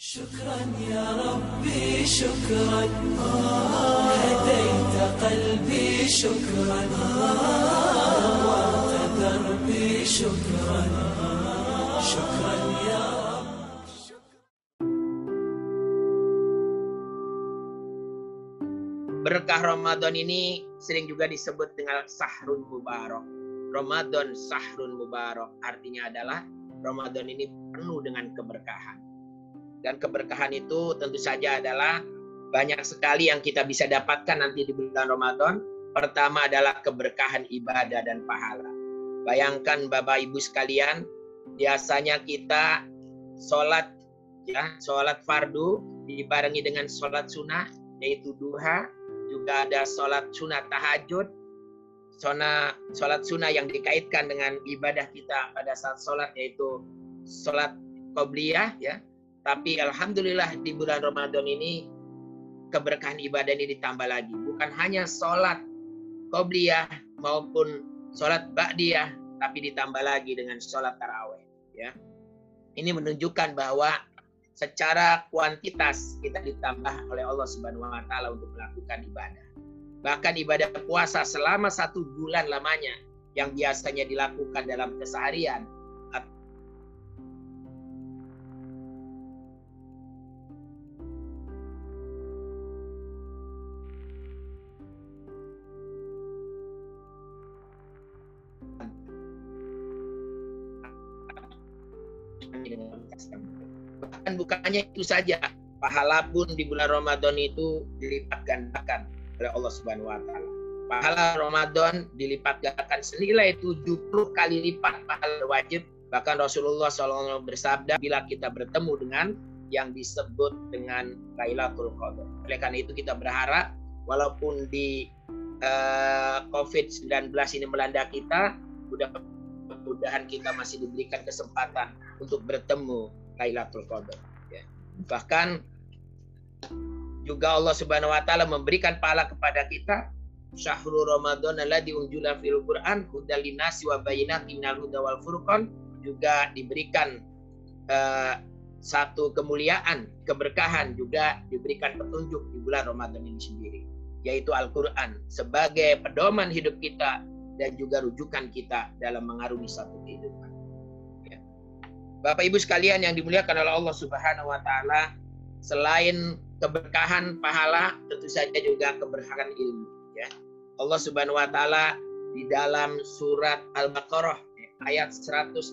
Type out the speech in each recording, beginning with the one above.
شكرا يا ربي شكرا هديت قلبي شكرا نورت دربي شكرا شكرا يا رب Berkah Ramadan ini sering juga disebut dengan Sahrun Mubarak. Ramadan Sahrun Mubarak artinya adalah Ramadan ini penuh dengan keberkahan. Dan keberkahan itu tentu saja adalah banyak sekali yang kita bisa dapatkan nanti di bulan Ramadan. Pertama adalah keberkahan ibadah dan pahala. Bayangkan Bapak Ibu sekalian, biasanya kita sholat ya sholat fardu dibarengi dengan sholat sunnah yaitu duha juga ada sholat sunnah tahajud sholat sunnah yang dikaitkan dengan ibadah kita pada saat sholat yaitu sholat qobliyah ya tapi alhamdulillah di bulan Ramadan ini keberkahan ibadah ini ditambah lagi bukan hanya sholat qobliyah maupun sholat ba'diyah tapi ditambah lagi dengan sholat taraweh ya ini menunjukkan bahwa secara kuantitas kita ditambah oleh Allah Subhanahu wa taala untuk melakukan ibadah. Bahkan ibadah puasa selama satu bulan lamanya yang biasanya dilakukan dalam keseharian bukannya itu saja pahala pun di bulan Ramadan itu dilipat gandakan oleh Allah Subhanahu wa taala. Pahala Ramadan dilipat gandakan senilai 70 kali lipat pahala wajib. Bahkan Rasulullah SAW bersabda bila kita bertemu dengan yang disebut dengan Lailatul Qadar. Oleh karena itu kita berharap walaupun di uh, COVID-19 ini melanda kita, mudah-mudahan kita masih diberikan kesempatan untuk bertemu Lailatul Qadar. Bahkan juga Allah Subhanahu wa taala memberikan pahala kepada kita Syahrul Ramadan alladzi unzila fil Qur'an hudal wa bayyinatin minal huda wal furqan juga diberikan uh, satu kemuliaan, keberkahan juga diberikan petunjuk di bulan Ramadan ini sendiri, yaitu Al-Qur'an sebagai pedoman hidup kita dan juga rujukan kita dalam mengarungi satu kehidupan. Bapak Ibu sekalian yang dimuliakan oleh Allah Subhanahu wa taala, selain keberkahan pahala, tentu saja juga keberkahan ilmu ya. Allah Subhanahu wa taala di dalam surat Al-Baqarah ya, ayat 185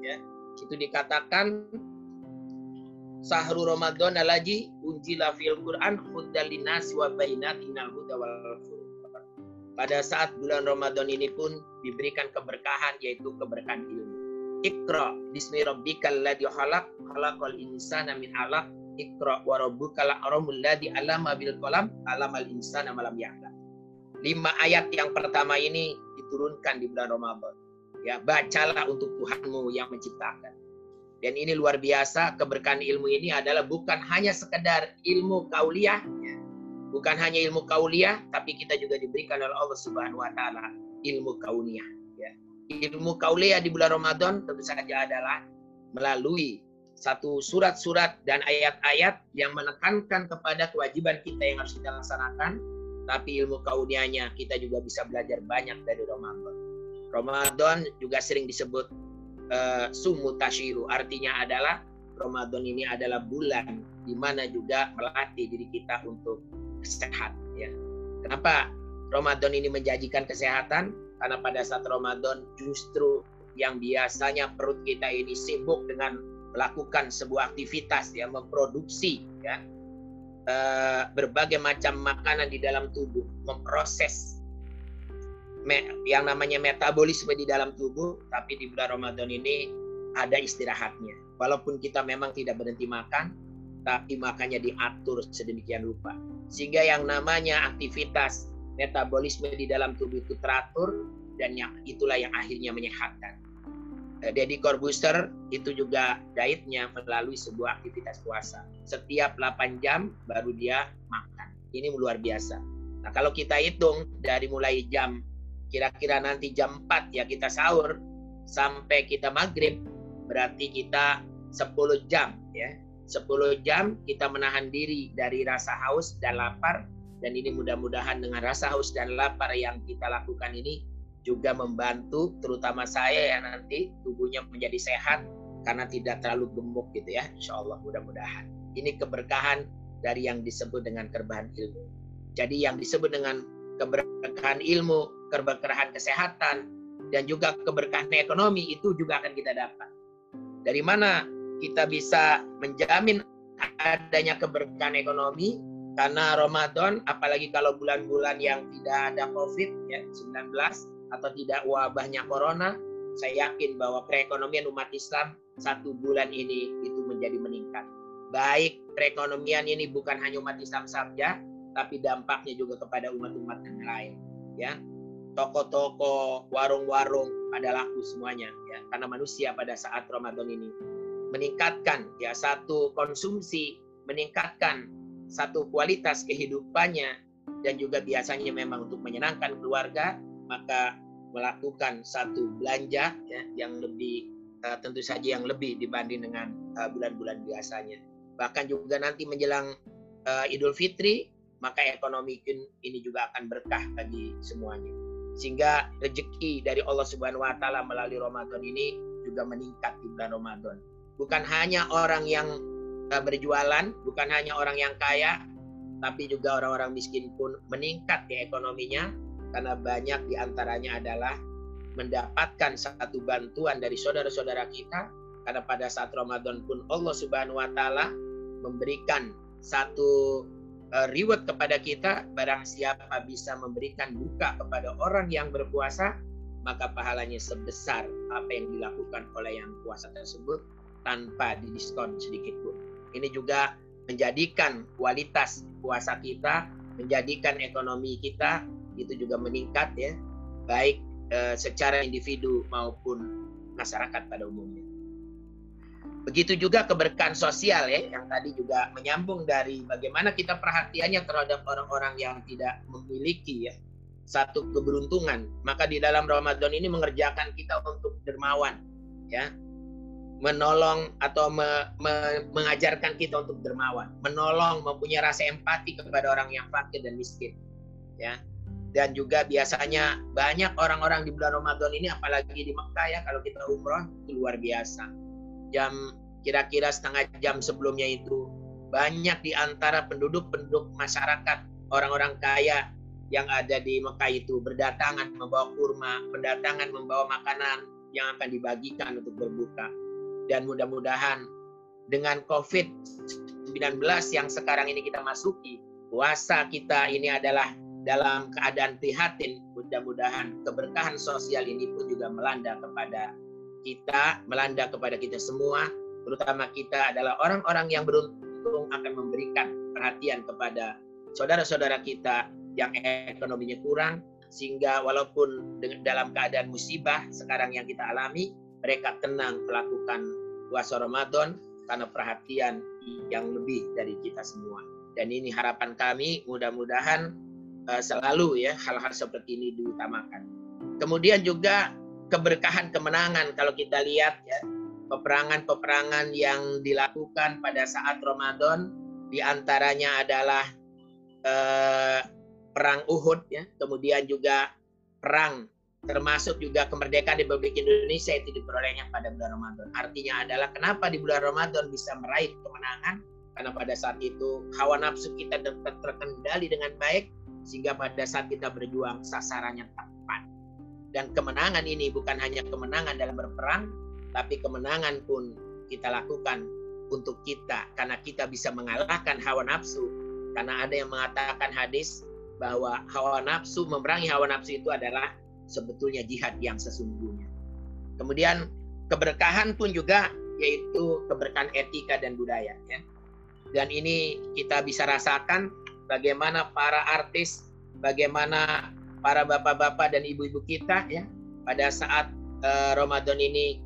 ya, itu dikatakan Sahru Ramadan alaji unjila fil Quran hudal linasi wa bainatin huda wal Pada saat bulan Ramadan ini pun diberikan keberkahan yaitu keberkahan ilmu. Iqra bismi rabbikal ladzi khalaq khalaqal insana min 'alaq Iqra wa rabbukal akramul ladzi 'allama bil qalam 'allamal insana ma lam ya'lam. Lima ayat yang pertama ini diturunkan di bulan Ramadan. Ya, bacalah untuk Tuhanmu yang menciptakan. Dan ini luar biasa, keberkahan ilmu ini adalah bukan hanya sekedar ilmu kauliah, ya. bukan hanya ilmu kauliah, tapi kita juga diberikan oleh Allah Subhanahu wa taala ilmu kauniyah ilmu kauliah di bulan Ramadan tentu saja adalah melalui satu surat-surat dan ayat-ayat yang menekankan kepada kewajiban kita yang harus kita laksanakan, tapi ilmu kaunianya kita juga bisa belajar banyak dari Ramadan. Ramadan juga sering disebut uh, sumu tashiru, artinya adalah Ramadan ini adalah bulan di mana juga melatih diri kita untuk sehat. Ya. Kenapa Ramadan ini menjanjikan kesehatan? Karena pada saat Ramadan justru yang biasanya perut kita ini sibuk dengan melakukan sebuah aktivitas ya memproduksi ya eh, berbagai macam makanan di dalam tubuh, memproses yang namanya metabolisme di dalam tubuh, tapi di bulan Ramadan ini ada istirahatnya. Walaupun kita memang tidak berhenti makan, tapi makannya diatur sedemikian rupa. Sehingga yang namanya aktivitas metabolisme di dalam tubuh itu teratur dan yang itulah yang akhirnya menyehatkan. Eh, Deddy Corbuzier itu juga dietnya melalui sebuah aktivitas puasa. Setiap 8 jam baru dia makan. Ini luar biasa. Nah kalau kita hitung dari mulai jam kira-kira nanti jam 4 ya kita sahur sampai kita maghrib berarti kita 10 jam ya 10 jam kita menahan diri dari rasa haus dan lapar dan ini mudah-mudahan dengan rasa haus dan lapar yang kita lakukan ini juga membantu terutama saya yang nanti tubuhnya menjadi sehat karena tidak terlalu gemuk gitu ya insya Allah mudah-mudahan. Ini keberkahan dari yang disebut dengan keberkahan ilmu. Jadi yang disebut dengan keberkahan ilmu keberkahan kesehatan dan juga keberkahan ekonomi itu juga akan kita dapat. Dari mana kita bisa menjamin adanya keberkahan ekonomi karena Ramadan apalagi kalau bulan-bulan yang tidak ada Covid ya 19 atau tidak wabahnya corona saya yakin bahwa perekonomian umat Islam satu bulan ini itu menjadi meningkat. Baik perekonomian ini bukan hanya umat Islam saja tapi dampaknya juga kepada umat-umat yang lain ya. Toko-toko warung-warung pada laku semuanya ya. Karena manusia pada saat Ramadan ini meningkatkan ya satu konsumsi, meningkatkan satu kualitas kehidupannya dan juga biasanya memang untuk menyenangkan keluarga maka melakukan satu belanja ya, yang lebih uh, tentu saja yang lebih dibanding dengan uh, bulan-bulan biasanya. Bahkan juga nanti menjelang uh, Idul Fitri maka ekonomi ini juga akan berkah bagi semuanya. Sehingga rezeki dari Allah Subhanahu wa taala melalui Ramadan ini juga meningkat di bulan Ramadan bukan hanya orang yang eh, berjualan, bukan hanya orang yang kaya, tapi juga orang-orang miskin pun meningkat di ekonominya karena banyak di antaranya adalah mendapatkan satu bantuan dari saudara-saudara kita karena pada saat Ramadan pun Allah Subhanahu wa taala memberikan satu eh, reward kepada kita barang siapa bisa memberikan buka kepada orang yang berpuasa maka pahalanya sebesar apa yang dilakukan oleh yang puasa tersebut tanpa didiskon sedikit pun. Ini juga menjadikan kualitas puasa kita, menjadikan ekonomi kita itu juga meningkat ya, baik e, secara individu maupun masyarakat pada umumnya. Begitu juga keberkahan sosial ya, yang tadi juga menyambung dari bagaimana kita perhatiannya terhadap orang-orang yang tidak memiliki ya satu keberuntungan. Maka di dalam Ramadan ini mengerjakan kita untuk dermawan ya menolong atau me, me, mengajarkan kita untuk dermawan, menolong, mempunyai rasa empati kepada orang yang fakir dan miskin, ya. Dan juga biasanya banyak orang-orang di bulan Ramadan ini, apalagi di Mekah ya, kalau kita umroh itu luar biasa. Jam kira-kira setengah jam sebelumnya itu banyak di antara penduduk-penduduk masyarakat orang-orang kaya yang ada di Mekah itu berdatangan membawa kurma, berdatangan membawa makanan yang akan dibagikan untuk berbuka dan mudah-mudahan dengan COVID-19 yang sekarang ini kita masuki, puasa kita ini adalah dalam keadaan prihatin. Mudah-mudahan keberkahan sosial ini pun juga melanda kepada kita, melanda kepada kita semua, terutama kita adalah orang-orang yang beruntung akan memberikan perhatian kepada saudara-saudara kita yang ekonominya kurang, sehingga walaupun dalam keadaan musibah sekarang yang kita alami, mereka tenang melakukan puasa Ramadan karena perhatian yang lebih dari kita semua. Dan ini harapan kami mudah-mudahan uh, selalu ya hal-hal seperti ini diutamakan. Kemudian juga keberkahan kemenangan kalau kita lihat ya peperangan-peperangan yang dilakukan pada saat Ramadan di antaranya adalah uh, perang Uhud ya, kemudian juga perang termasuk juga kemerdekaan Republik Indonesia itu diperolehnya pada bulan Ramadan. Artinya adalah kenapa di bulan Ramadan bisa meraih kemenangan? Karena pada saat itu hawa nafsu kita terkendali dengan baik sehingga pada saat kita berjuang sasarannya tepat. Dan kemenangan ini bukan hanya kemenangan dalam berperang, tapi kemenangan pun kita lakukan untuk kita karena kita bisa mengalahkan hawa nafsu. Karena ada yang mengatakan hadis bahwa hawa nafsu memerangi hawa nafsu itu adalah sebetulnya jihad yang sesungguhnya. Kemudian keberkahan pun juga yaitu keberkahan etika dan budaya ya. Dan ini kita bisa rasakan bagaimana para artis, bagaimana para bapak-bapak dan ibu-ibu kita ya pada saat uh, Ramadan ini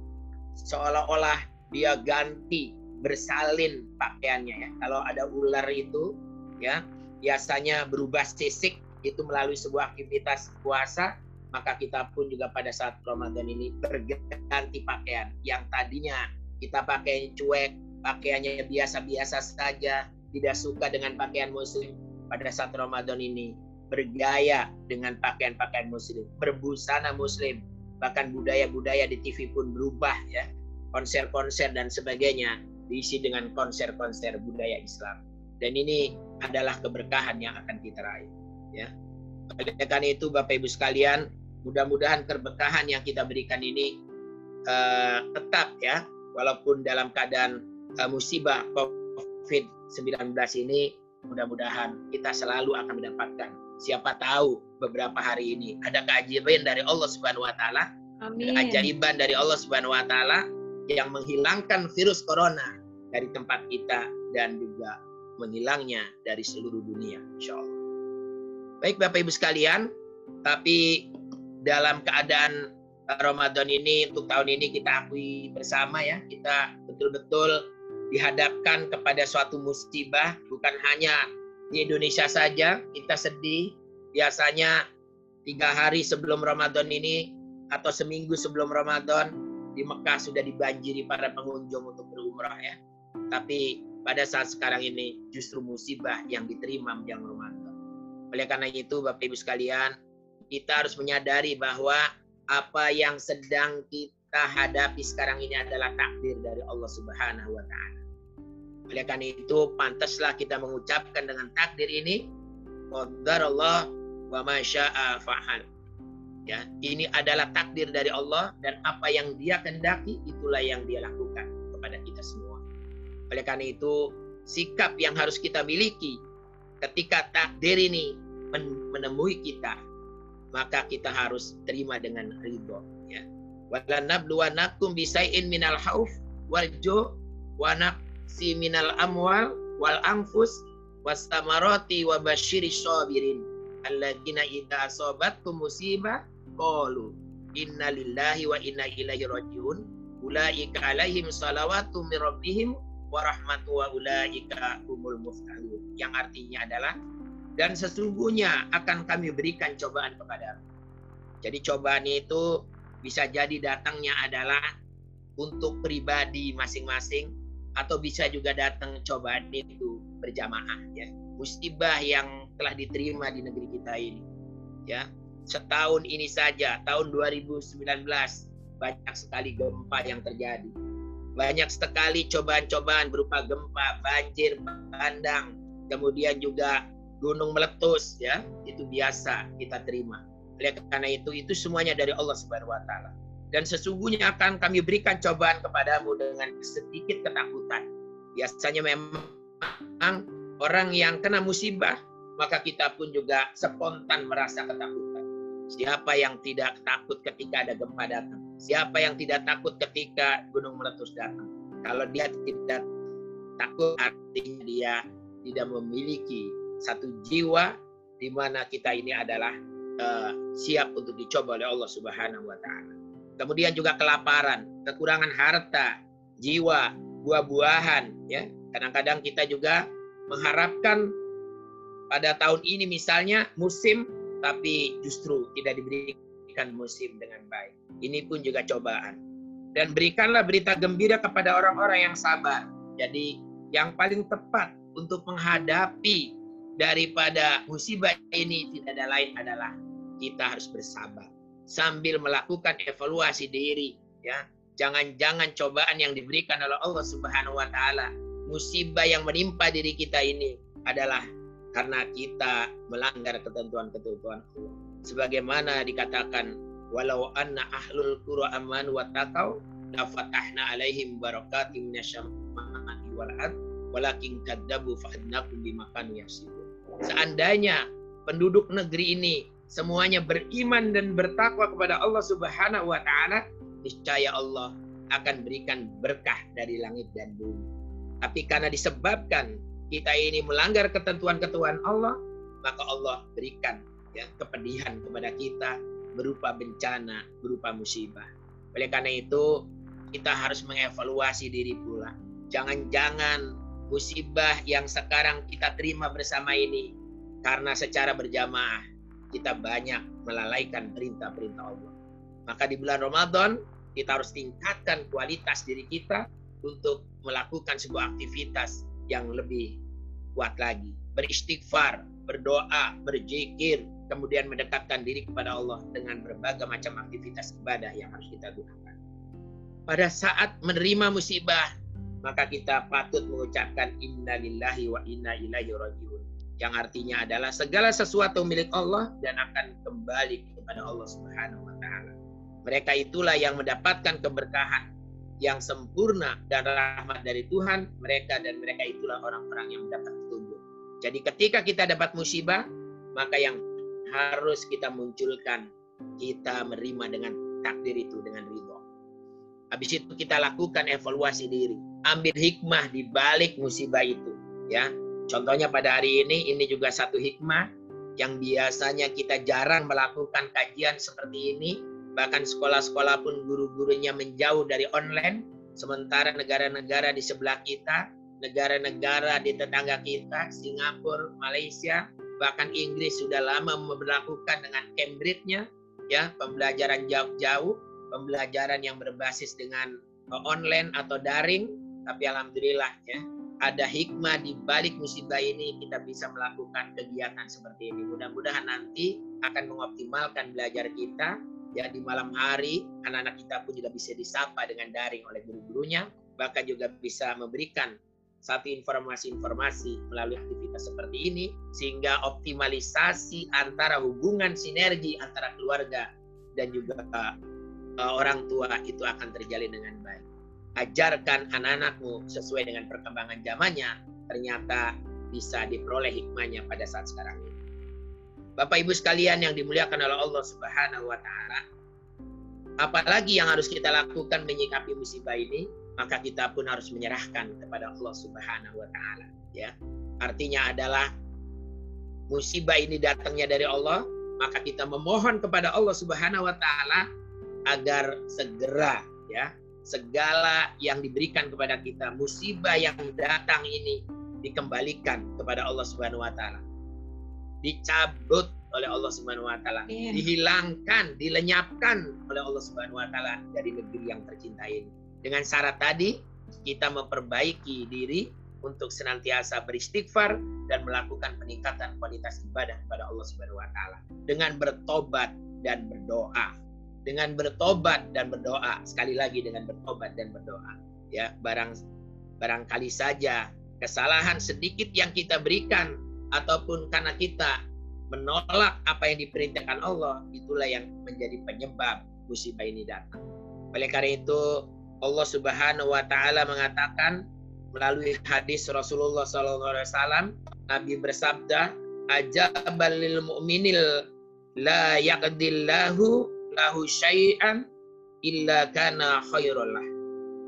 seolah-olah dia ganti bersalin pakaiannya ya. Kalau ada ular itu ya biasanya berubah sisik itu melalui sebuah aktivitas puasa maka kita pun juga pada saat Ramadan ini berganti pakaian yang tadinya kita pakai cuek, pakaiannya biasa-biasa saja, tidak suka dengan pakaian muslim pada saat Ramadan ini, bergaya dengan pakaian-pakaian muslim, berbusana muslim, bahkan budaya-budaya di TV pun berubah ya. Konser-konser dan sebagainya diisi dengan konser-konser budaya Islam. Dan ini adalah keberkahan yang akan kita raih ya. Oleh karena itu Bapak Ibu sekalian, mudah-mudahan keberkahan yang kita berikan ini uh, tetap ya, walaupun dalam keadaan uh, musibah COVID-19 ini, mudah-mudahan kita selalu akan mendapatkan. Siapa tahu beberapa hari ini ada keajaiban dari Allah Subhanahu wa taala. Keajaiban dari Allah Subhanahu wa taala yang menghilangkan virus corona dari tempat kita dan juga menghilangnya dari seluruh dunia insya Allah. Baik Bapak Ibu sekalian, tapi dalam keadaan Ramadan ini untuk tahun ini kita akui bersama ya. Kita betul-betul dihadapkan kepada suatu musibah bukan hanya di Indonesia saja. Kita sedih. Biasanya tiga hari sebelum Ramadan ini atau seminggu sebelum Ramadan di Mekah sudah dibanjiri para pengunjung untuk berumrah ya. Tapi pada saat sekarang ini justru musibah yang diterima menjelang Ramadan. Oleh karena itu Bapak Ibu sekalian kita harus menyadari bahwa apa yang sedang kita hadapi sekarang ini adalah takdir dari Allah Subhanahu wa taala. Oleh karena itu pantaslah kita mengucapkan dengan takdir ini Allah wa ma syaa fa'al. Ya, ini adalah takdir dari Allah dan apa yang Dia kehendaki itulah yang Dia lakukan kepada kita semua. Oleh karena itu sikap yang harus kita miliki ketika takdir ini menemui kita maka kita harus terima dengan ridho ya. Wala nabluwanakum bisai'in minal hauf wal ju wa naqsi minal amwal wal anfus wastamarati wa basyiri sabirin. Alladzina idza asabatkum musibah qalu inna lillahi wa inna ilaihi rajiun. Ulaika alaihim salawatu min rabbihim wa rahmatu wa ulaika humul muftahun yang artinya adalah dan sesungguhnya akan kami berikan cobaan kepada Jadi cobaan itu bisa jadi datangnya adalah untuk pribadi masing-masing atau bisa juga datang cobaan itu berjamaah ya. Musibah yang telah diterima di negeri kita ini. Ya. Setahun ini saja tahun 2019 banyak sekali gempa yang terjadi. Banyak sekali cobaan-cobaan berupa gempa, banjir, bandang, kemudian juga gunung meletus ya itu biasa kita terima. Oleh karena itu itu semuanya dari Allah Subhanahu wa taala. Dan sesungguhnya akan kami berikan cobaan kepadamu dengan sedikit ketakutan. Biasanya memang orang yang kena musibah maka kita pun juga spontan merasa ketakutan. Siapa yang tidak takut ketika ada gempa datang? Siapa yang tidak takut ketika gunung meletus datang? Kalau dia tidak takut artinya dia tidak memiliki satu jiwa di mana kita ini adalah uh, siap untuk dicoba oleh Allah Subhanahu wa taala. Kemudian juga kelaparan, kekurangan harta, jiwa, buah-buahan ya. Kadang-kadang kita juga mengharapkan pada tahun ini misalnya musim tapi justru tidak diberikan musim dengan baik. Ini pun juga cobaan. Dan berikanlah berita gembira kepada orang-orang yang sabar. Jadi yang paling tepat untuk menghadapi daripada musibah ini tidak ada lain adalah kita harus bersabar sambil melakukan evaluasi diri ya. Jangan-jangan cobaan yang diberikan oleh Allah Subhanahu wa taala musibah yang menimpa diri kita ini adalah karena kita melanggar ketentuan-ketentuan Allah. Sebagaimana dikatakan walau anna ahlul qura aman wa taqau la fatahna alaihim barakatim minasyamai wal ard walakin kadzabu fa'adnakum bimakan seandainya penduduk negeri ini semuanya beriman dan bertakwa kepada Allah Subhanahu wa taala, niscaya Allah akan berikan berkah dari langit dan bumi. Tapi karena disebabkan kita ini melanggar ketentuan-ketentuan Allah, maka Allah berikan ya kepedihan kepada kita berupa bencana, berupa musibah. Oleh karena itu, kita harus mengevaluasi diri pula. Jangan-jangan musibah yang sekarang kita terima bersama ini karena secara berjamaah kita banyak melalaikan perintah-perintah Allah. Maka di bulan Ramadan kita harus tingkatkan kualitas diri kita untuk melakukan sebuah aktivitas yang lebih kuat lagi. Beristighfar, berdoa, berzikir, kemudian mendekatkan diri kepada Allah dengan berbagai macam aktivitas ibadah yang harus kita gunakan. Pada saat menerima musibah, maka kita patut mengucapkan innalillahi wa inna ilaihi rajiun. Yang artinya adalah segala sesuatu milik Allah dan akan kembali kepada Allah Subhanahu wa taala. Mereka itulah yang mendapatkan keberkahan yang sempurna dan rahmat dari Tuhan, mereka dan mereka itulah orang-orang yang mendapat petunjuk. Jadi ketika kita dapat musibah, maka yang harus kita munculkan kita menerima dengan takdir itu dengan ridho. Habis itu kita lakukan evaluasi diri, ambil hikmah di balik musibah itu, ya. Contohnya pada hari ini ini juga satu hikmah yang biasanya kita jarang melakukan kajian seperti ini. Bahkan sekolah-sekolah pun guru-gurunya menjauh dari online, sementara negara-negara di sebelah kita, negara-negara di tetangga kita, Singapura, Malaysia, bahkan Inggris sudah lama memperlakukan dengan Cambridge-nya, ya pembelajaran jauh-jauh, pembelajaran yang berbasis dengan online atau daring, tapi alhamdulillah ya ada hikmah di balik musibah ini kita bisa melakukan kegiatan seperti ini. Mudah-mudahan nanti akan mengoptimalkan belajar kita ya di malam hari anak-anak kita pun juga bisa disapa dengan daring oleh guru-gurunya bahkan juga bisa memberikan satu informasi-informasi melalui aktivitas seperti ini sehingga optimalisasi antara hubungan sinergi antara keluarga dan juga uh, orang tua itu akan terjalin dengan baik. Ajarkan anak-anakmu sesuai dengan perkembangan zamannya ternyata bisa diperoleh hikmahnya pada saat sekarang ini. Bapak Ibu sekalian yang dimuliakan oleh Allah Subhanahu wa taala. Apalagi yang harus kita lakukan menyikapi musibah ini, maka kita pun harus menyerahkan kepada Allah Subhanahu wa taala, ya. Artinya adalah musibah ini datangnya dari Allah, maka kita memohon kepada Allah Subhanahu wa taala agar segera ya segala yang diberikan kepada kita musibah yang datang ini dikembalikan kepada Allah Subhanahu wa taala dicabut oleh Allah Subhanahu wa taala, yeah. dihilangkan, dilenyapkan oleh Allah Subhanahu wa taala dari negeri yang tercinta ini. Dengan syarat tadi kita memperbaiki diri untuk senantiasa beristighfar dan melakukan peningkatan kualitas ibadah kepada Allah Subhanahu wa taala dengan bertobat dan berdoa. Dengan bertobat dan berdoa, sekali lagi dengan bertobat dan berdoa. Ya, barang barangkali saja kesalahan sedikit yang kita berikan ataupun karena kita menolak apa yang diperintahkan Allah, itulah yang menjadi penyebab musibah ini datang. Oleh karena itu, Allah Subhanahu wa taala mengatakan melalui hadis Rasulullah SAW, Nabi bersabda, "Ajabal lil mu'minil la yaqdillahu lahu syai'an illa kana khairullah."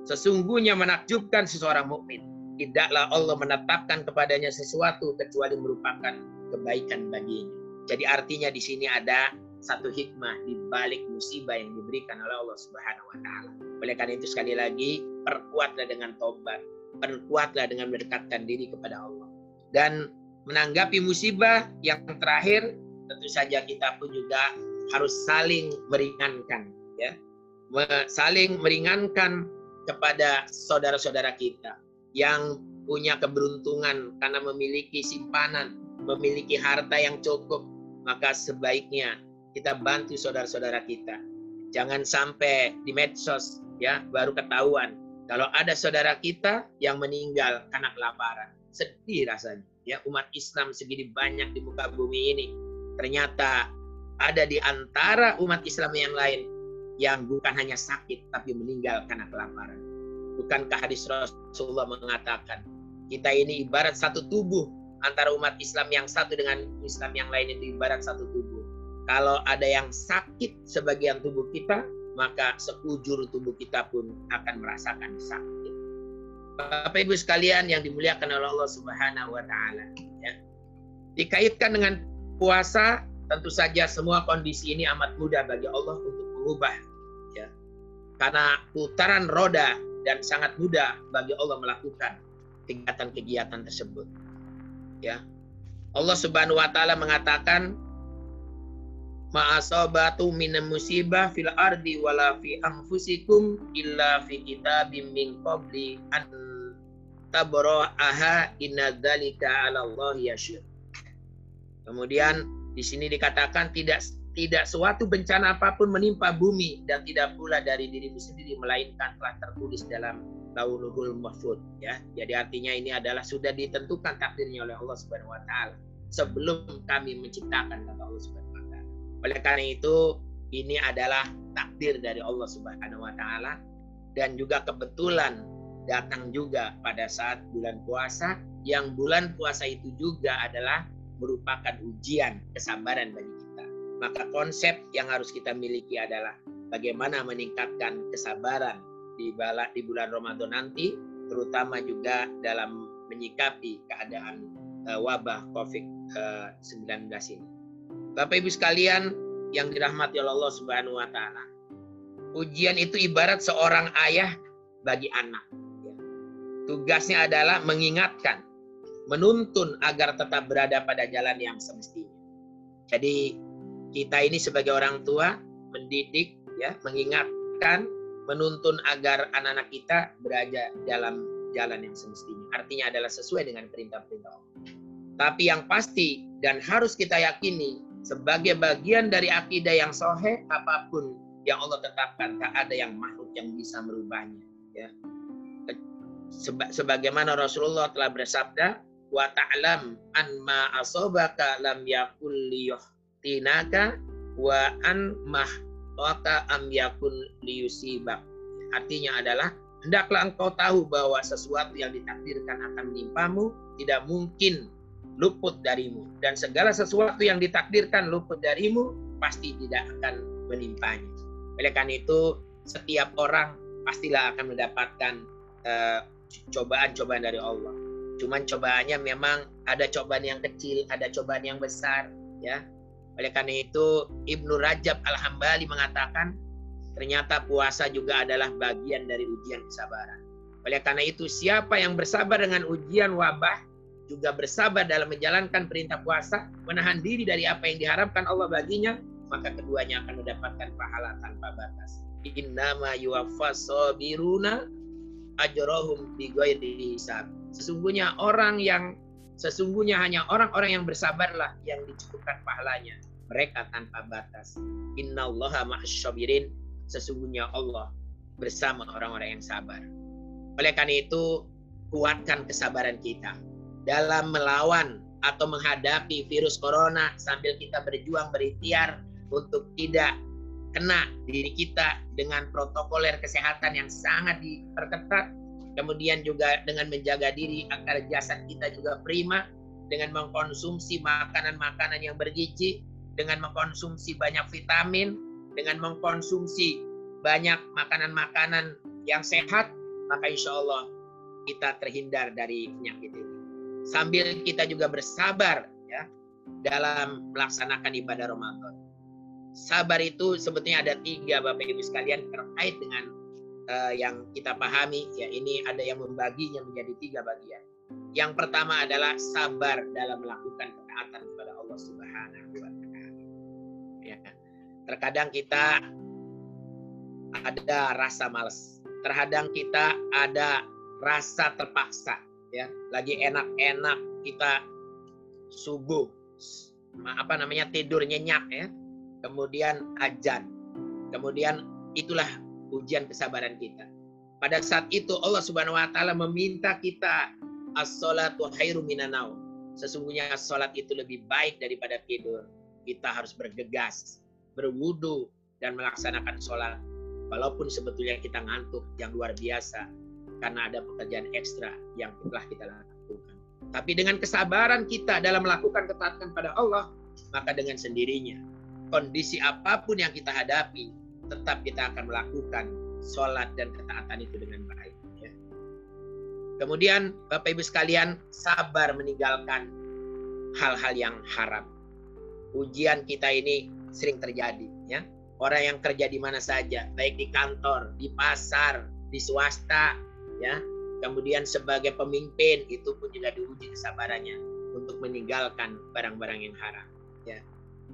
Sesungguhnya menakjubkan seseorang mukmin tidaklah Allah menetapkan kepadanya sesuatu kecuali merupakan kebaikan baginya. Jadi artinya di sini ada satu hikmah di balik musibah yang diberikan oleh Allah Subhanahu wa taala. Oleh karena itu sekali lagi perkuatlah dengan tobat, perkuatlah dengan mendekatkan diri kepada Allah. Dan menanggapi musibah yang terakhir tentu saja kita pun juga harus saling meringankan ya. Saling meringankan kepada saudara-saudara kita yang punya keberuntungan karena memiliki simpanan, memiliki harta yang cukup, maka sebaiknya kita bantu saudara-saudara kita. Jangan sampai di medsos ya baru ketahuan kalau ada saudara kita yang meninggal karena kelaparan. Sedih rasanya. Ya umat Islam segini banyak di muka bumi ini. Ternyata ada di antara umat Islam yang lain yang bukan hanya sakit tapi meninggal karena kelaparan. Bukankah hadis Rasulullah mengatakan kita ini ibarat satu tubuh antara umat Islam yang satu dengan Islam yang lain itu ibarat satu tubuh. Kalau ada yang sakit sebagian tubuh kita, maka sekujur tubuh kita pun akan merasakan sakit. Bapak Ibu sekalian yang dimuliakan oleh Allah Subhanahu wa taala, ya. Dikaitkan dengan puasa, tentu saja semua kondisi ini amat mudah bagi Allah untuk mengubah ya. Karena putaran roda dan sangat mudah bagi Allah melakukan kegiatan-kegiatan tersebut. Ya. Allah Subhanahu wa taala mengatakan ma'asabatu min musibah fil ardi wala fi anfusikum illa fi kitabim min qabli an tabra'aha inna dzalika 'ala Allah yasyur. Kemudian di sini dikatakan tidak tidak suatu bencana apa pun menimpa bumi dan tidak pula dari dirimu sendiri melainkan telah tertulis dalam lauhul mahfud ya. Jadi artinya ini adalah sudah ditentukan takdirnya oleh Allah Subhanahu wa taala sebelum kami menciptakan kata Allah Subhanahu wa taala. Oleh karena itu ini adalah takdir dari Allah Subhanahu wa taala dan juga kebetulan datang juga pada saat bulan puasa yang bulan puasa itu juga adalah merupakan ujian kesabaran bagi kita. Maka konsep yang harus kita miliki adalah bagaimana meningkatkan kesabaran di di bulan Ramadan nanti terutama juga dalam menyikapi keadaan uh, wabah Covid-19 ini. Bapak Ibu sekalian yang dirahmati Allah Subhanahu wa taala. Ujian itu ibarat seorang ayah bagi anak. Tugasnya adalah mengingatkan, menuntun agar tetap berada pada jalan yang semestinya. Jadi kita ini sebagai orang tua mendidik ya, mengingatkan menuntun agar anak-anak kita berada dalam jalan yang semestinya. Artinya adalah sesuai dengan perintah-perintah Allah. Tapi yang pasti dan harus kita yakini sebagai bagian dari akidah yang sohe apa pun yang Allah tetapkan tak ada yang makhluk yang bisa merubahnya ya Seba, sebagaimana Rasulullah telah bersabda wa ta'lam an ma asobaka lam yakul liyuhtinaka wa an mah waka am yakun liyusibak. Artinya adalah hendaklah engkau tahu bahwa sesuatu yang ditakdirkan akan menimpamu tidak mungkin luput darimu dan segala sesuatu yang ditakdirkan luput darimu pasti tidak akan menimpanya. Oleh karena itu setiap orang pastilah akan mendapatkan eh, cobaan-cobaan dari Allah. Cuman cobaannya memang ada cobaan yang kecil, ada cobaan yang besar, ya. Oleh karena itu Ibnu Rajab Al-Hambali mengatakan ternyata puasa juga adalah bagian dari ujian kesabaran. Oleh karena itu siapa yang bersabar dengan ujian wabah juga bersabar dalam menjalankan perintah puasa, menahan diri dari apa yang diharapkan Allah baginya, maka keduanya akan mendapatkan pahala tanpa batas. Innama yuwaffas sabiruna ajrohum bighairi hisab. Sesungguhnya orang yang Sesungguhnya hanya orang-orang yang bersabarlah yang dicukupkan pahalanya. Mereka tanpa batas. Innallaha ma'asyabirin. Sesungguhnya Allah bersama orang-orang yang sabar. Oleh karena itu, kuatkan kesabaran kita dalam melawan atau menghadapi virus corona sambil kita berjuang berikhtiar untuk tidak kena diri kita dengan protokoler kesehatan yang sangat diperketat kemudian juga dengan menjaga diri agar jasad kita juga prima dengan mengkonsumsi makanan-makanan yang bergizi dengan mengkonsumsi banyak vitamin dengan mengkonsumsi banyak makanan-makanan yang sehat maka insya Allah kita terhindar dari penyakit ini. Sambil kita juga bersabar ya dalam melaksanakan ibadah Ramadan sabar itu sebetulnya ada tiga Bapak Ibu sekalian terkait dengan uh, yang kita pahami ya ini ada yang membaginya menjadi tiga bagian. Yang pertama adalah sabar dalam melakukan ketaatan kepada Allah Subhanahu wa taala. Ya. Terkadang kita ada rasa malas. Terkadang kita ada rasa terpaksa ya. Lagi enak-enak kita subuh apa namanya tidur nyenyak ya. Kemudian ajan. Kemudian itulah ujian kesabaran kita. Pada saat itu Allah Subhanahu wa taala meminta kita as-salatu khairu minanau. Sesungguhnya salat itu lebih baik daripada tidur. Kita harus bergegas, berwudu dan melaksanakan sholat. Walaupun sebetulnya kita ngantuk yang luar biasa karena ada pekerjaan ekstra yang telah kita lakukan. Tapi dengan kesabaran kita dalam melakukan ketaatan pada Allah, maka dengan sendirinya kondisi apa pun yang kita hadapi, tetap kita akan melakukan sholat dan ketaatan itu dengan baik. Ya. Kemudian Bapak Ibu sekalian sabar meninggalkan hal-hal yang haram. Ujian kita ini sering terjadi, ya. Orang yang kerja di mana saja, baik di kantor, di pasar, di swasta, ya. Kemudian sebagai pemimpin itu pun juga diuji kesabarannya untuk meninggalkan barang-barang yang haram, ya.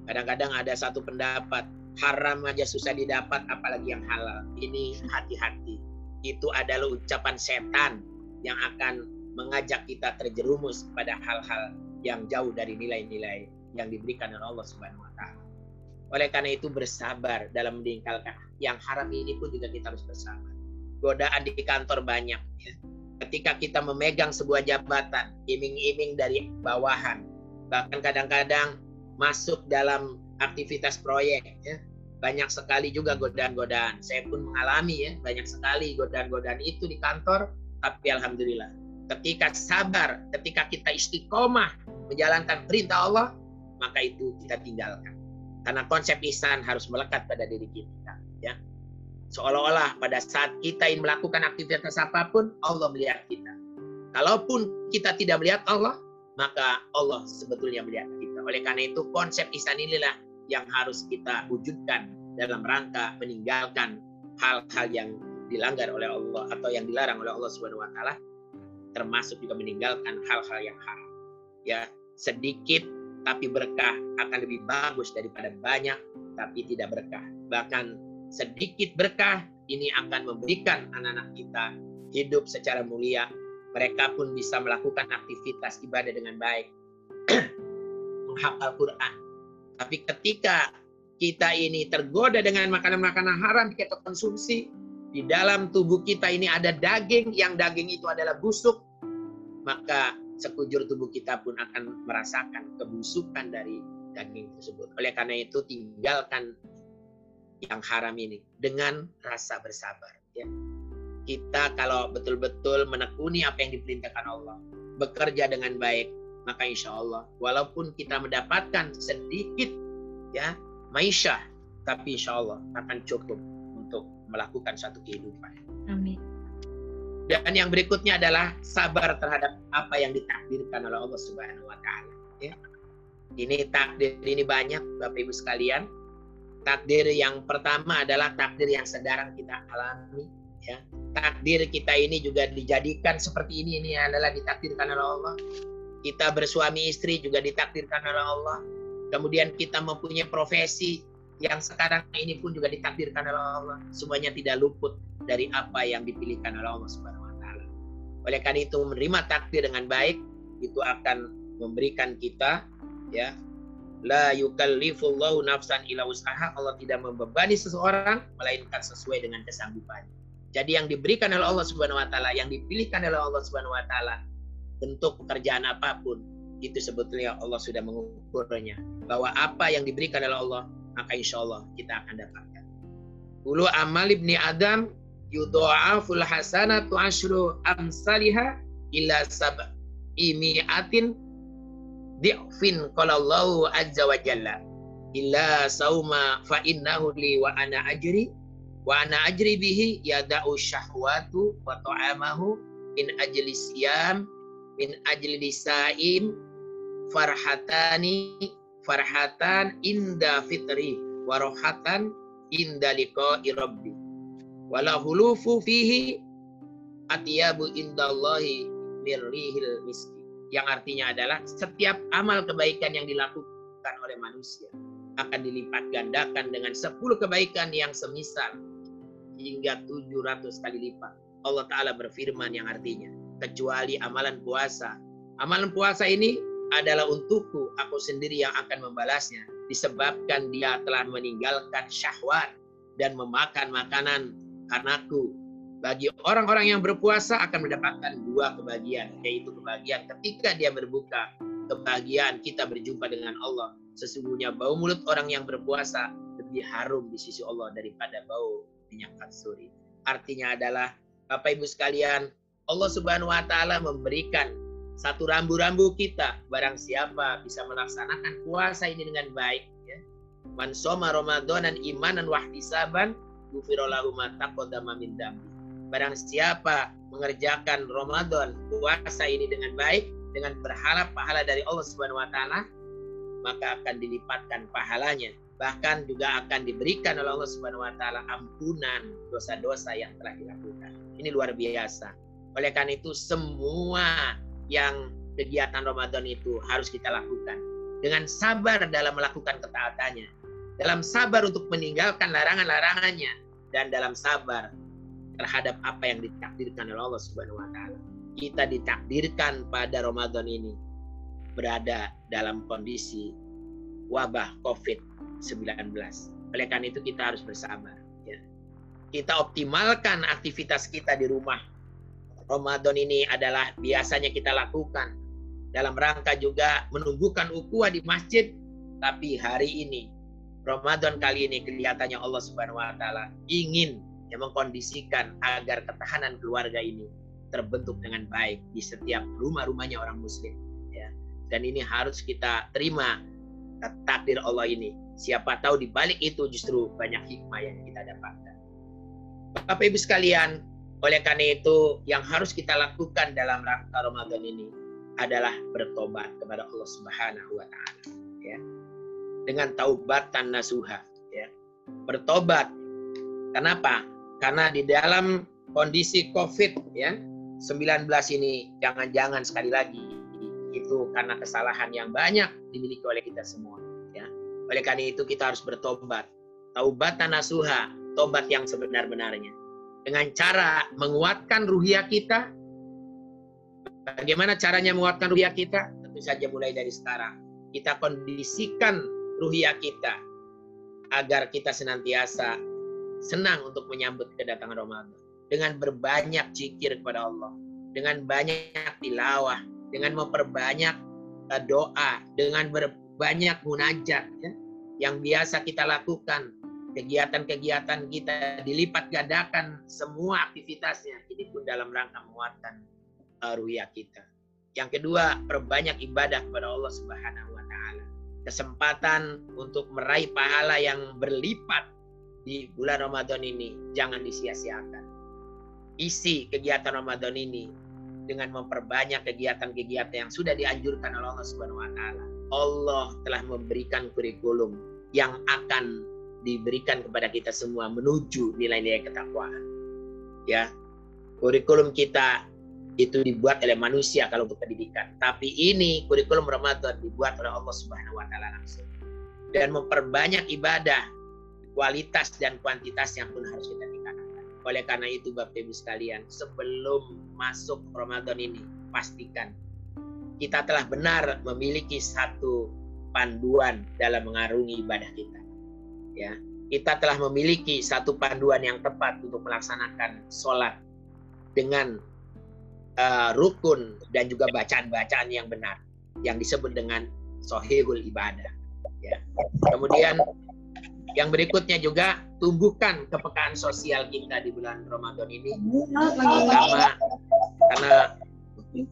Kadang-kadang ada satu pendapat haram aja susah didapat apalagi yang halal. Ini hati-hati. Itu adalah ucapan setan yang akan mengajak kita terjerumus pada hal-hal yang jauh dari nilai-nilai yang diberikan oleh Allah Subhanahu wa taala. Oleh karena itu bersabar dalam meninggalkan yang haram ini pun juga kita harus bersabar. Godaan di kantor banyak. Ya. Ketika kita memegang sebuah jabatan, iming-iming dari bawahan, bahkan kadang-kadang masuk dalam aktivitas proyek, ya. banyak sekali juga godaan-godaan. Saya pun mengalami ya banyak sekali godaan-godaan itu di kantor, tapi alhamdulillah ketika sabar, ketika kita istiqomah menjalankan perintah Allah, maka itu kita tinggalkan. Karena konsep ihsan harus melekat pada diri kita, ya seolah-olah pada saat kita ingin melakukan aktivitas apa pun, Allah melihat kita. Kalaupun kita tidak melihat Allah, maka Allah sebetulnya melihat. Oleh karena itu konsep ihsan inilah yang harus kita wujudkan dalam rangka meninggalkan hal-hal yang dilanggar oleh Allah atau yang dilarang oleh Allah Subhanahu wa taala termasuk juga meninggalkan hal-hal yang haram. Ya, sedikit tapi berkah akan lebih bagus daripada banyak tapi tidak berkah. Bahkan sedikit berkah ini akan memberikan anak-anak kita hidup secara mulia. Mereka pun bisa melakukan aktivitas ibadah dengan baik. Menghafal Quran. Tapi ketika kita ini tergoda dengan makanan-makanan haram kita konsumsi, di dalam tubuh kita ini ada daging, yang daging itu adalah busuk, maka sekujur tubuh kita pun akan merasakan kebusukan dari daging tersebut. Oleh karena itu tinggalkan yang haram ini dengan rasa bersabar ya. Kita kalau betul-betul menekuni apa yang diperintahkan Allah, bekerja dengan baik, maka insya Allah walaupun kita mendapatkan sedikit ya maisha, tapi insya Allah akan cukup untuk melakukan satu kehidupan. Amin. Dan yang berikutnya adalah sabar terhadap apa yang ditakdirkan oleh Allah Subhanahu wa taala, ya. Ini takdir ini banyak Bapak Ibu sekalian takdir yang pertama adalah takdir yang sedang kita alami ya takdir kita ini juga dijadikan seperti ini ini adalah ditakdirkan oleh Allah kita bersuami istri juga ditakdirkan oleh Allah kemudian kita mempunyai profesi yang sekarang ini pun juga ditakdirkan oleh Allah semuanya tidak luput dari apa yang dipilihkan oleh Allah Subhanahu wa taala oleh karena itu menerima takdir dengan baik itu akan memberikan kita ya La yukallifullahu nafsan ila usaha. Allah tidak membebani seseorang melainkan sesuai dengan kesanggupannya. Jadi yang diberikan oleh Allah Subhanahu wa taala, yang dipilihkan oleh Allah Subhanahu wa taala bentuk pekerjaan apa pun itu sebetulnya Allah sudah mengukurnya. Bahwa apa yang diberikan oleh Allah maka insya Allah kita akan dapatkan. Ulu amal ibni Adam yudha'aful hasanatu ashru amsalihah ila sab'i mi'atin di'fin qala Allah azza wa jalla. Illa sauma fa innahu li wa ana ajri wa ana ajri bihi yada'u syahwatu wa ta'amahu min ajli siyam min ajli lisaim farhatani farhatan inda fitri wa rohatan inda liqa'i rabbi wala hulufu fihi atiyabu indallahi mirrihil miski yang artinya adalah setiap amal kebaikan yang dilakukan oleh manusia akan dilipat gandakan dengan 10 kebaikan yang semisal hingga 700 kali lipat. Allah Ta'ala berfirman yang artinya, kecuali amalan puasa. Amalan puasa ini adalah untukku, aku sendiri yang akan membalasnya. Disebabkan dia telah meninggalkan syahwat dan memakan makanan karenaku bagi orang-orang yang berpuasa akan mendapatkan dua kebahagiaan, yaitu kebahagiaan ketika dia berbuka, kebahagiaan kita berjumpa dengan Allah. Sesungguhnya bau mulut orang yang berpuasa lebih harum di sisi Allah daripada bau minyak katsuri. Artinya adalah Bapak Ibu sekalian, Allah Subhanahu wa taala memberikan satu rambu-rambu kita barang siapa bisa melaksanakan puasa ini dengan baik ya. Man soma Ramadanan imanan wahtisaban gufirallahu ma taqaddama min Barang siapa mengerjakan Ramadan puasa ini dengan baik dengan berharap pahala dari Allah Subhanahu wa taala maka akan dilipatkan pahalanya bahkan juga akan diberikan oleh Allah Subhanahu wa taala ampunan dosa-dosa yang telah dilakukan. Ini luar biasa. Oleh karena itu semua yang kegiatan Ramadan itu harus kita lakukan. dengan sabar dalam melakukan ketaatannya, dalam sabar untuk meninggalkan larangan-larangannya, dan dalam sabar terhadap apa yang ditakdirkan oleh Allah Subhanahu wa taala. Kita ditakdirkan pada Ramadan ini berada dalam kondisi wabah COVID-19. Oleh karena itu kita harus bersabar. Ya. Kita optimalkan aktivitas kita di rumah. Ramadan ini adalah biasanya kita lakukan dalam rangka juga menumbuhkan ukhuwah di masjid. Tapi hari ini, Ramadan kali ini kelihatannya Allah Subhanahu wa taala ingin yang mengkondisikan agar ketahanan keluarga ini terbentuk dengan baik di setiap rumah-rumahnya orang muslim ya. Dan ini harus kita terima takdir Allah ini. Siapa tahu di balik itu justru banyak hikmah yang kita dapatkan. Bapak Ibu sekalian, oleh karena itu yang harus kita lakukan dalam rangka Ramadan ini adalah bertobat kepada Allah Subhanahu wa taala ya. Dengan taubatan nasuha ya. Bertobat. Kenapa? Karena di dalam kondisi Covid ya 19 ini jangan-jangan sekali lagi itu karena kesalahan yang banyak dimiliki oleh kita semua ya. Oleh karena itu kita harus bertobat. Taubatan nasuha, tobat yang sebenar-benarnya. Dengan cara menguatkan ruhiyah kita, Bagaimana caranya menguatkan ruhiyah kita? Tentu saja mulai dari sekarang. Kita kondisikan ruhiyah kita agar kita senantiasa senang untuk menyambut kedatangan Ramadan dengan berbanyak zikir kepada Allah, dengan banyak tilawah, dengan memperbanyak eh, doa, dengan berbanyak munajat ya, yang biasa kita lakukan kegiatan-kegiatan kita dilipat gandakan semua aktivitasnya ini pun dalam rangka menguatkan ruya kita. Yang kedua, perbanyak ibadah kepada Allah Subhanahu wa taala. Kesempatan untuk meraih pahala yang berlipat di bulan Ramadan ini jangan disia-siakan. Isi kegiatan Ramadan ini dengan memperbanyak kegiatan-kegiatan yang sudah dianjurkan oleh Allah Subhanahu wa taala. Allah telah memberikan kurikulum yang akan diberikan kepada kita semua menuju nilai-nilai ketakwaan. Ya. Kurikulum kita itu dibuat oleh manusia kalau untuk pendidikan. Tapi ini kurikulum Ramadan dibuat oleh Allah Subhanahu wa taala langsung. Dan memperbanyak ibadah, kualitas dan kuantitasnya pun harus kita tingkatkan. Oleh karena itu Bapak Ibu sekalian, sebelum masuk Ramadan ini, pastikan kita telah benar memiliki satu panduan dalam mengarungi ibadah kita. Ya, kita telah memiliki satu panduan yang tepat untuk melaksanakan sholat dengan uh, rukun dan juga bacaan-bacaan yang benar yang disebut dengan sohihul ibadah. Ya. Kemudian yang berikutnya juga tumbuhkan kepekaan sosial kita di bulan Ramadan ini, terutama karena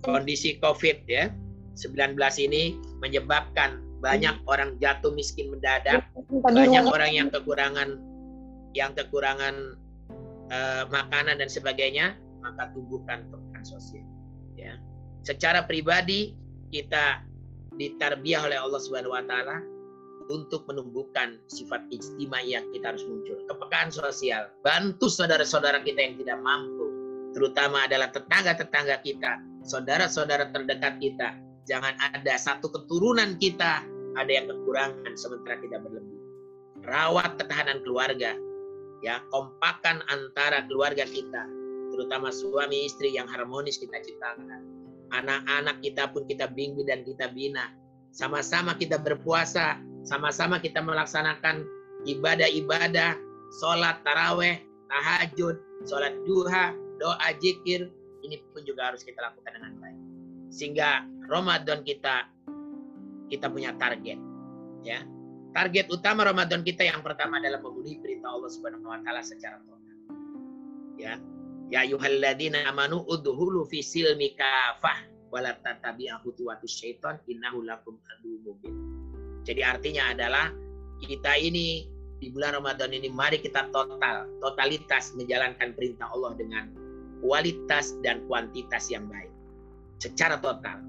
kondisi COVID ya 19 ini menyebabkan banyak orang jatuh miskin mendadak, banyak orang yang kekurangan yang kekurangan uh, makanan dan sebagainya, maka tumbuhkan sosial. Ya. Secara pribadi kita ditarbiah oleh Allah Subhanahu wa taala untuk menumbuhkan sifat ijtimaiyah kita harus muncul. Kepekaan sosial, bantu saudara-saudara kita yang tidak mampu, terutama adalah tetangga-tetangga kita, saudara-saudara terdekat kita. Jangan ada satu keturunan kita ada yang kekurangan sementara tidak berlebih. Rawat ketahanan keluarga, ya kompakan antara keluarga kita terutama suami istri yang harmonis kita ciptakan. Anak-anak kita pun kita bimbing dan kita bina. Sama-sama kita berpuasa, sama-sama kita melaksanakan ibadah-ibadah, sholat taraweh, tahajud, sholat duha, doa jikir, ini pun juga harus kita lakukan dengan baik. Sehingga Ramadan kita kita punya target, ya. Target utama Ramadan kita yang pertama adalah memenuhi perintah Allah Subhanahu wa taala secara total. Ya, Ya ayyuhalladzina amanu udhulu fi silmi kafah wala tatabi'u khutuwatus syaitan innahu lakum mubin. Jadi artinya adalah kita ini di bulan Ramadan ini mari kita total, totalitas menjalankan perintah Allah dengan kualitas dan kuantitas yang baik. Secara total.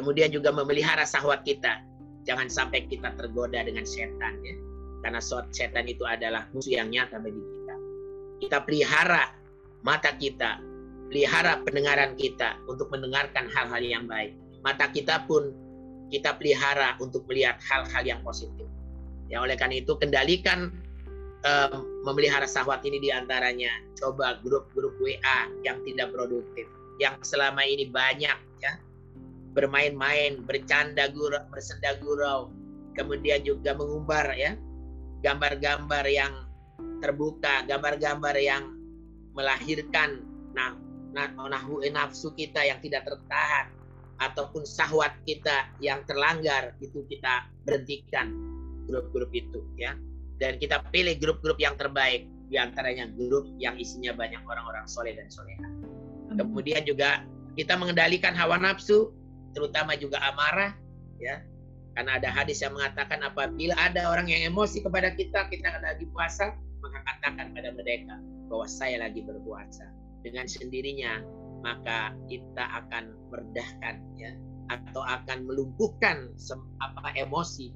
Kemudian juga memelihara sahwat kita. Jangan sampai kita tergoda dengan setan ya. Karena setan itu adalah musuh yang nyata bagi kita. Kita pelihara mata kita, pelihara pendengaran kita untuk mendengarkan hal-hal yang baik. Mata kita pun kita pelihara untuk melihat hal-hal yang positif. Ya oleh karena itu kendalikan um, memelihara sahwat ini di antaranya coba grup-grup WA yang tidak produktif, yang selama ini banyak ya bermain-main, bercanda gurau, bersenda gurau, kemudian juga mengumbar ya. Gambar-gambar yang terbuka, gambar-gambar yang melahirkan nah, nah nafsu kita yang tidak tertahan ataupun sahwat kita yang terlanggar itu kita berhentikan grup-grup itu ya. Dan kita pilih grup-grup yang terbaik di antaranya grup yang isinya banyak orang-orang soleh dan soleha. Kemudian juga kita mengendalikan hawa nafsu terutama juga amarah ya karena ada hadis yang mengatakan apabila ada orang yang emosi kepada kita kita lagi puasa maka katakan pada mereka bahwa saya lagi berpuasa dengan sendirinya maka kita akan meredahkan ya atau akan melumpuhkan apa emosi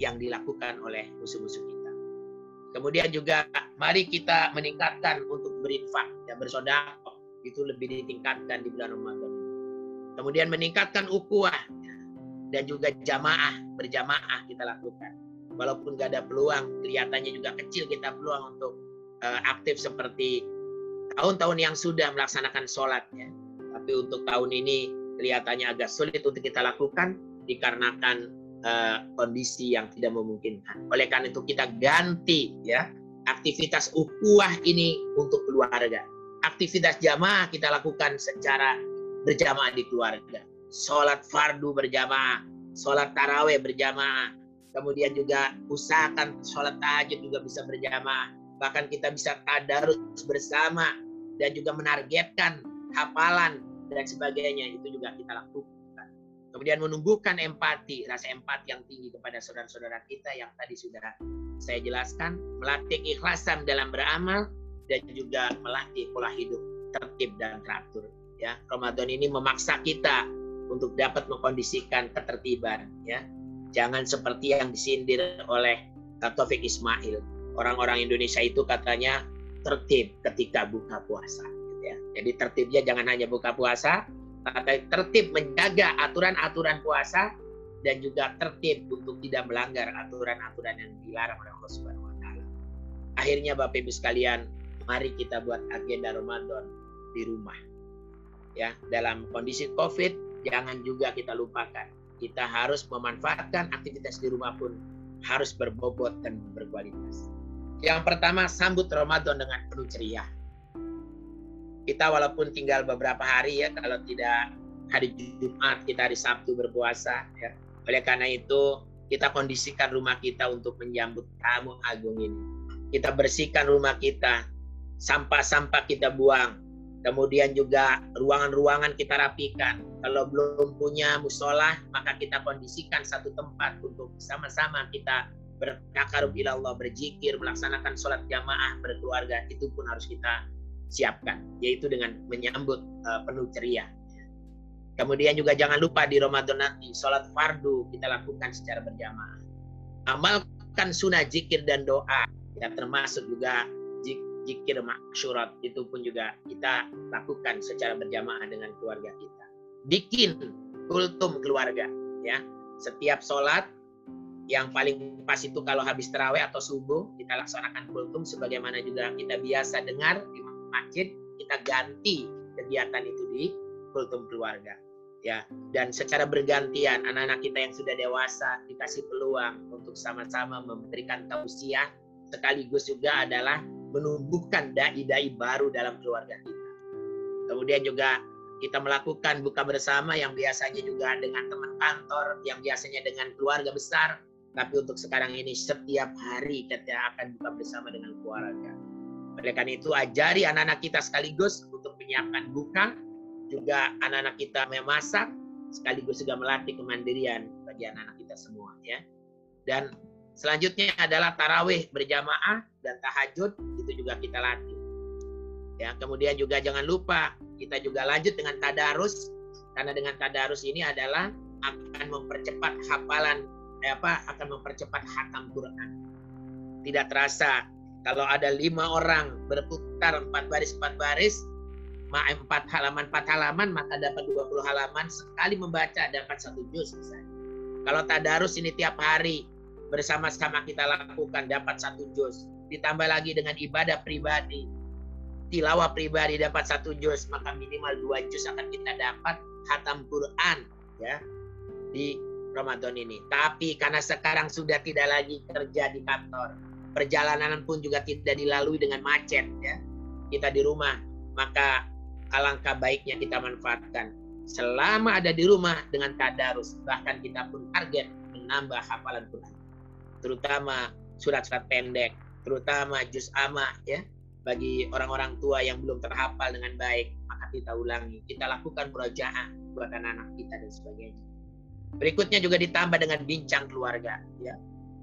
yang dilakukan oleh musuh-musuh kita. Kemudian juga mari kita meningkatkan untuk berinfak ya bersodakoh itu lebih ditingkatkan di bulan Ramadan. Kemudian meningkatkan ukuah dan juga jamaah berjamaah kita lakukan. Walaupun gak ada peluang, kelihatannya juga kecil kita peluang untuk uh, aktif seperti tahun-tahun yang sudah melaksanakan sholat ya. Tapi untuk tahun ini kelihatannya agak sulit untuk kita lakukan dikarenakan uh, kondisi yang tidak memungkinkan. Oleh karena itu kita ganti ya aktivitas ukuah ini untuk keluarga. Aktivitas jamaah kita lakukan secara berjamaah di keluarga. Sholat fardu berjamaah, sholat taraweh berjamaah, kemudian juga usahakan sholat tahajud juga bisa berjamaah bahkan kita bisa tadarus bersama dan juga menargetkan hafalan dan sebagainya itu juga kita lakukan. Kemudian menumbuhkan empati, rasa empati yang tinggi kepada saudara-saudara kita yang tadi sudah saya jelaskan, melatih ikhlasan dalam beramal dan juga melatih pola hidup tertib dan teratur. Ya, Ramadan ini memaksa kita untuk dapat mengkondisikan ketertiban. Ya, jangan seperti yang disindir oleh Taufik Ismail. Orang-orang Indonesia itu katanya tertib ketika buka puasa. Gitu ya. Jadi tertibnya jangan hanya buka puasa, tapi tertib menjaga aturan-aturan puasa dan juga tertib untuk tidak melanggar aturan-aturan yang dilarang oleh Allah Subhanahu wa taala. Akhirnya Bapak Ibu sekalian, mari kita buat agenda Ramadan di rumah. Ya, dalam kondisi Covid jangan juga kita lupakan. Kita harus memanfaatkan aktivitas di rumah pun harus berbobot dan berkualitas. Yang pertama, sambut Ramadan dengan penuh ceria. Kita walaupun tinggal beberapa hari ya, kalau tidak hari Jumat, kita hari Sabtu berpuasa. Ya. Oleh karena itu, kita kondisikan rumah kita untuk menyambut tamu agung ini. Kita bersihkan rumah kita, sampah-sampah kita buang, kemudian juga ruangan-ruangan kita rapikan. Kalau belum punya musola, maka kita kondisikan satu tempat untuk sama-sama kita bertakarub ila Allah, berzikir, melaksanakan sholat jamaah berkeluarga, itu pun harus kita siapkan, yaitu dengan menyambut uh, penuh ceria. Kemudian juga jangan lupa di Ramadan nanti, sholat fardu kita lakukan secara berjamaah. Amalkan sunnah zikir dan doa, ya termasuk juga zikir maksyurat, itu pun juga kita lakukan secara berjamaah dengan keluarga kita. Bikin kultum keluarga, ya. Setiap sholat yang paling pas itu kalau habis terawih atau subuh kita laksanakan kultum sebagaimana juga kita biasa dengar di masjid kita ganti kegiatan itu di kultum keluarga ya dan secara bergantian anak-anak kita yang sudah dewasa dikasih peluang untuk sama-sama memberikan tausiah sekaligus juga adalah menumbuhkan dai-dai baru dalam keluarga kita kemudian juga kita melakukan buka bersama yang biasanya juga dengan teman kantor yang biasanya dengan keluarga besar tapi untuk sekarang ini setiap hari kita akan buka bersama dengan keluarga. Oleh itu ajari anak-anak kita sekaligus untuk menyiapkan buka, juga anak-anak kita memasak, sekaligus juga melatih kemandirian bagi anak-anak kita semua ya. Dan selanjutnya adalah tarawih berjamaah dan tahajud itu juga kita latih. Ya, kemudian juga jangan lupa kita juga lanjut dengan tadarus karena dengan tadarus ini adalah akan mempercepat hafalan eh, apa akan mempercepat hatam Quran. Tidak terasa kalau ada lima orang berputar empat baris empat baris, empat halaman empat halaman maka dapat 20 halaman sekali membaca dapat satu juz misalnya. Kalau tadarus ini tiap hari bersama-sama kita lakukan dapat satu juz. Ditambah lagi dengan ibadah pribadi, tilawah pribadi dapat satu juz, maka minimal dua juz akan kita dapat hatam Quran ya di Ramadan ini. Tapi karena sekarang sudah tidak lagi kerja di kantor, perjalanan pun juga tidak dilalui dengan macet ya. Kita di rumah, maka alangkah baiknya kita manfaatkan selama ada di rumah dengan tadarus bahkan kita pun target menambah hafalan Quran terutama surat-surat pendek terutama juz amma ya bagi orang-orang tua yang belum terhafal dengan baik maka kita ulangi. Kita lakukan murojaah buat anak-anak kita dan sebagainya. Berikutnya juga ditambah dengan bincang keluarga ya.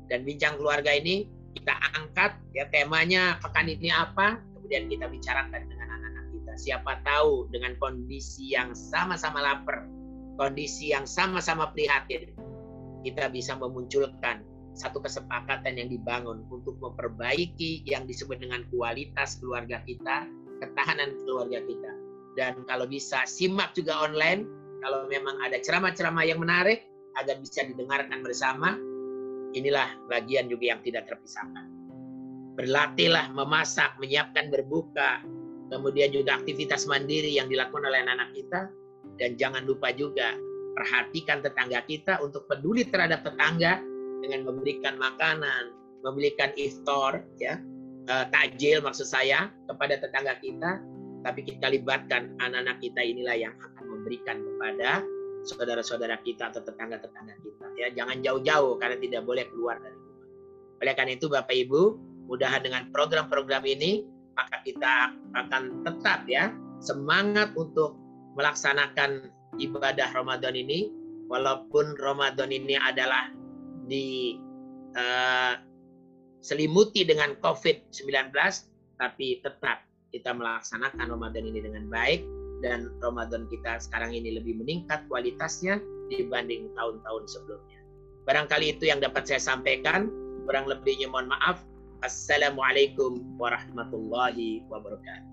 Dan bincang keluarga ini kita angkat ya temanya pekan ini apa kemudian kita bicarakan dengan kita. Siapa tahu dengan kondisi yang sama-sama lapar, kondisi yang sama-sama prihatin, kita bisa memunculkan satu kesepakatan yang dibangun untuk memperbaiki yang disebut dengan kualitas keluarga kita, ketahanan keluarga kita. Dan kalau bisa simak juga online, kalau memang ada ceramah-ceramah yang menarik agar bisa didengarkan bersama, inilah bagian juga yang tidak terpisahkan. Berlatihlah memasak, menyiapkan berbuka, kemudian juga aktivitas mandiri yang dilakukan oleh anak-anak kita, dan jangan lupa juga perhatikan tetangga kita untuk peduli terhadap tetangga dengan memberikan makanan, memberikan iftar, ya, uh, takjil maksud saya kepada tetangga kita, tapi kita libatkan anak-anak kita inilah yang akan memberikan kepada saudara-saudara kita atau tetangga-tetangga kita. Ya, jangan jauh-jauh karena tidak boleh keluar dari rumah. Oleh karena itu Bapak Ibu, mudahan dengan program-program ini maka kita akan tetap ya semangat untuk melaksanakan ibadah Ramadan ini walaupun Ramadan ini adalah di uh, selimuti dengan COVID-19 tapi tetap kita melaksanakan Ramadan ini dengan baik dan Ramadan kita sekarang ini lebih meningkat kualitasnya dibanding tahun-tahun sebelumnya. Barangkali itu yang dapat saya sampaikan. Kurang lebihnya mohon maaf. Assalamualaikum warahmatullahi wabarakatuh.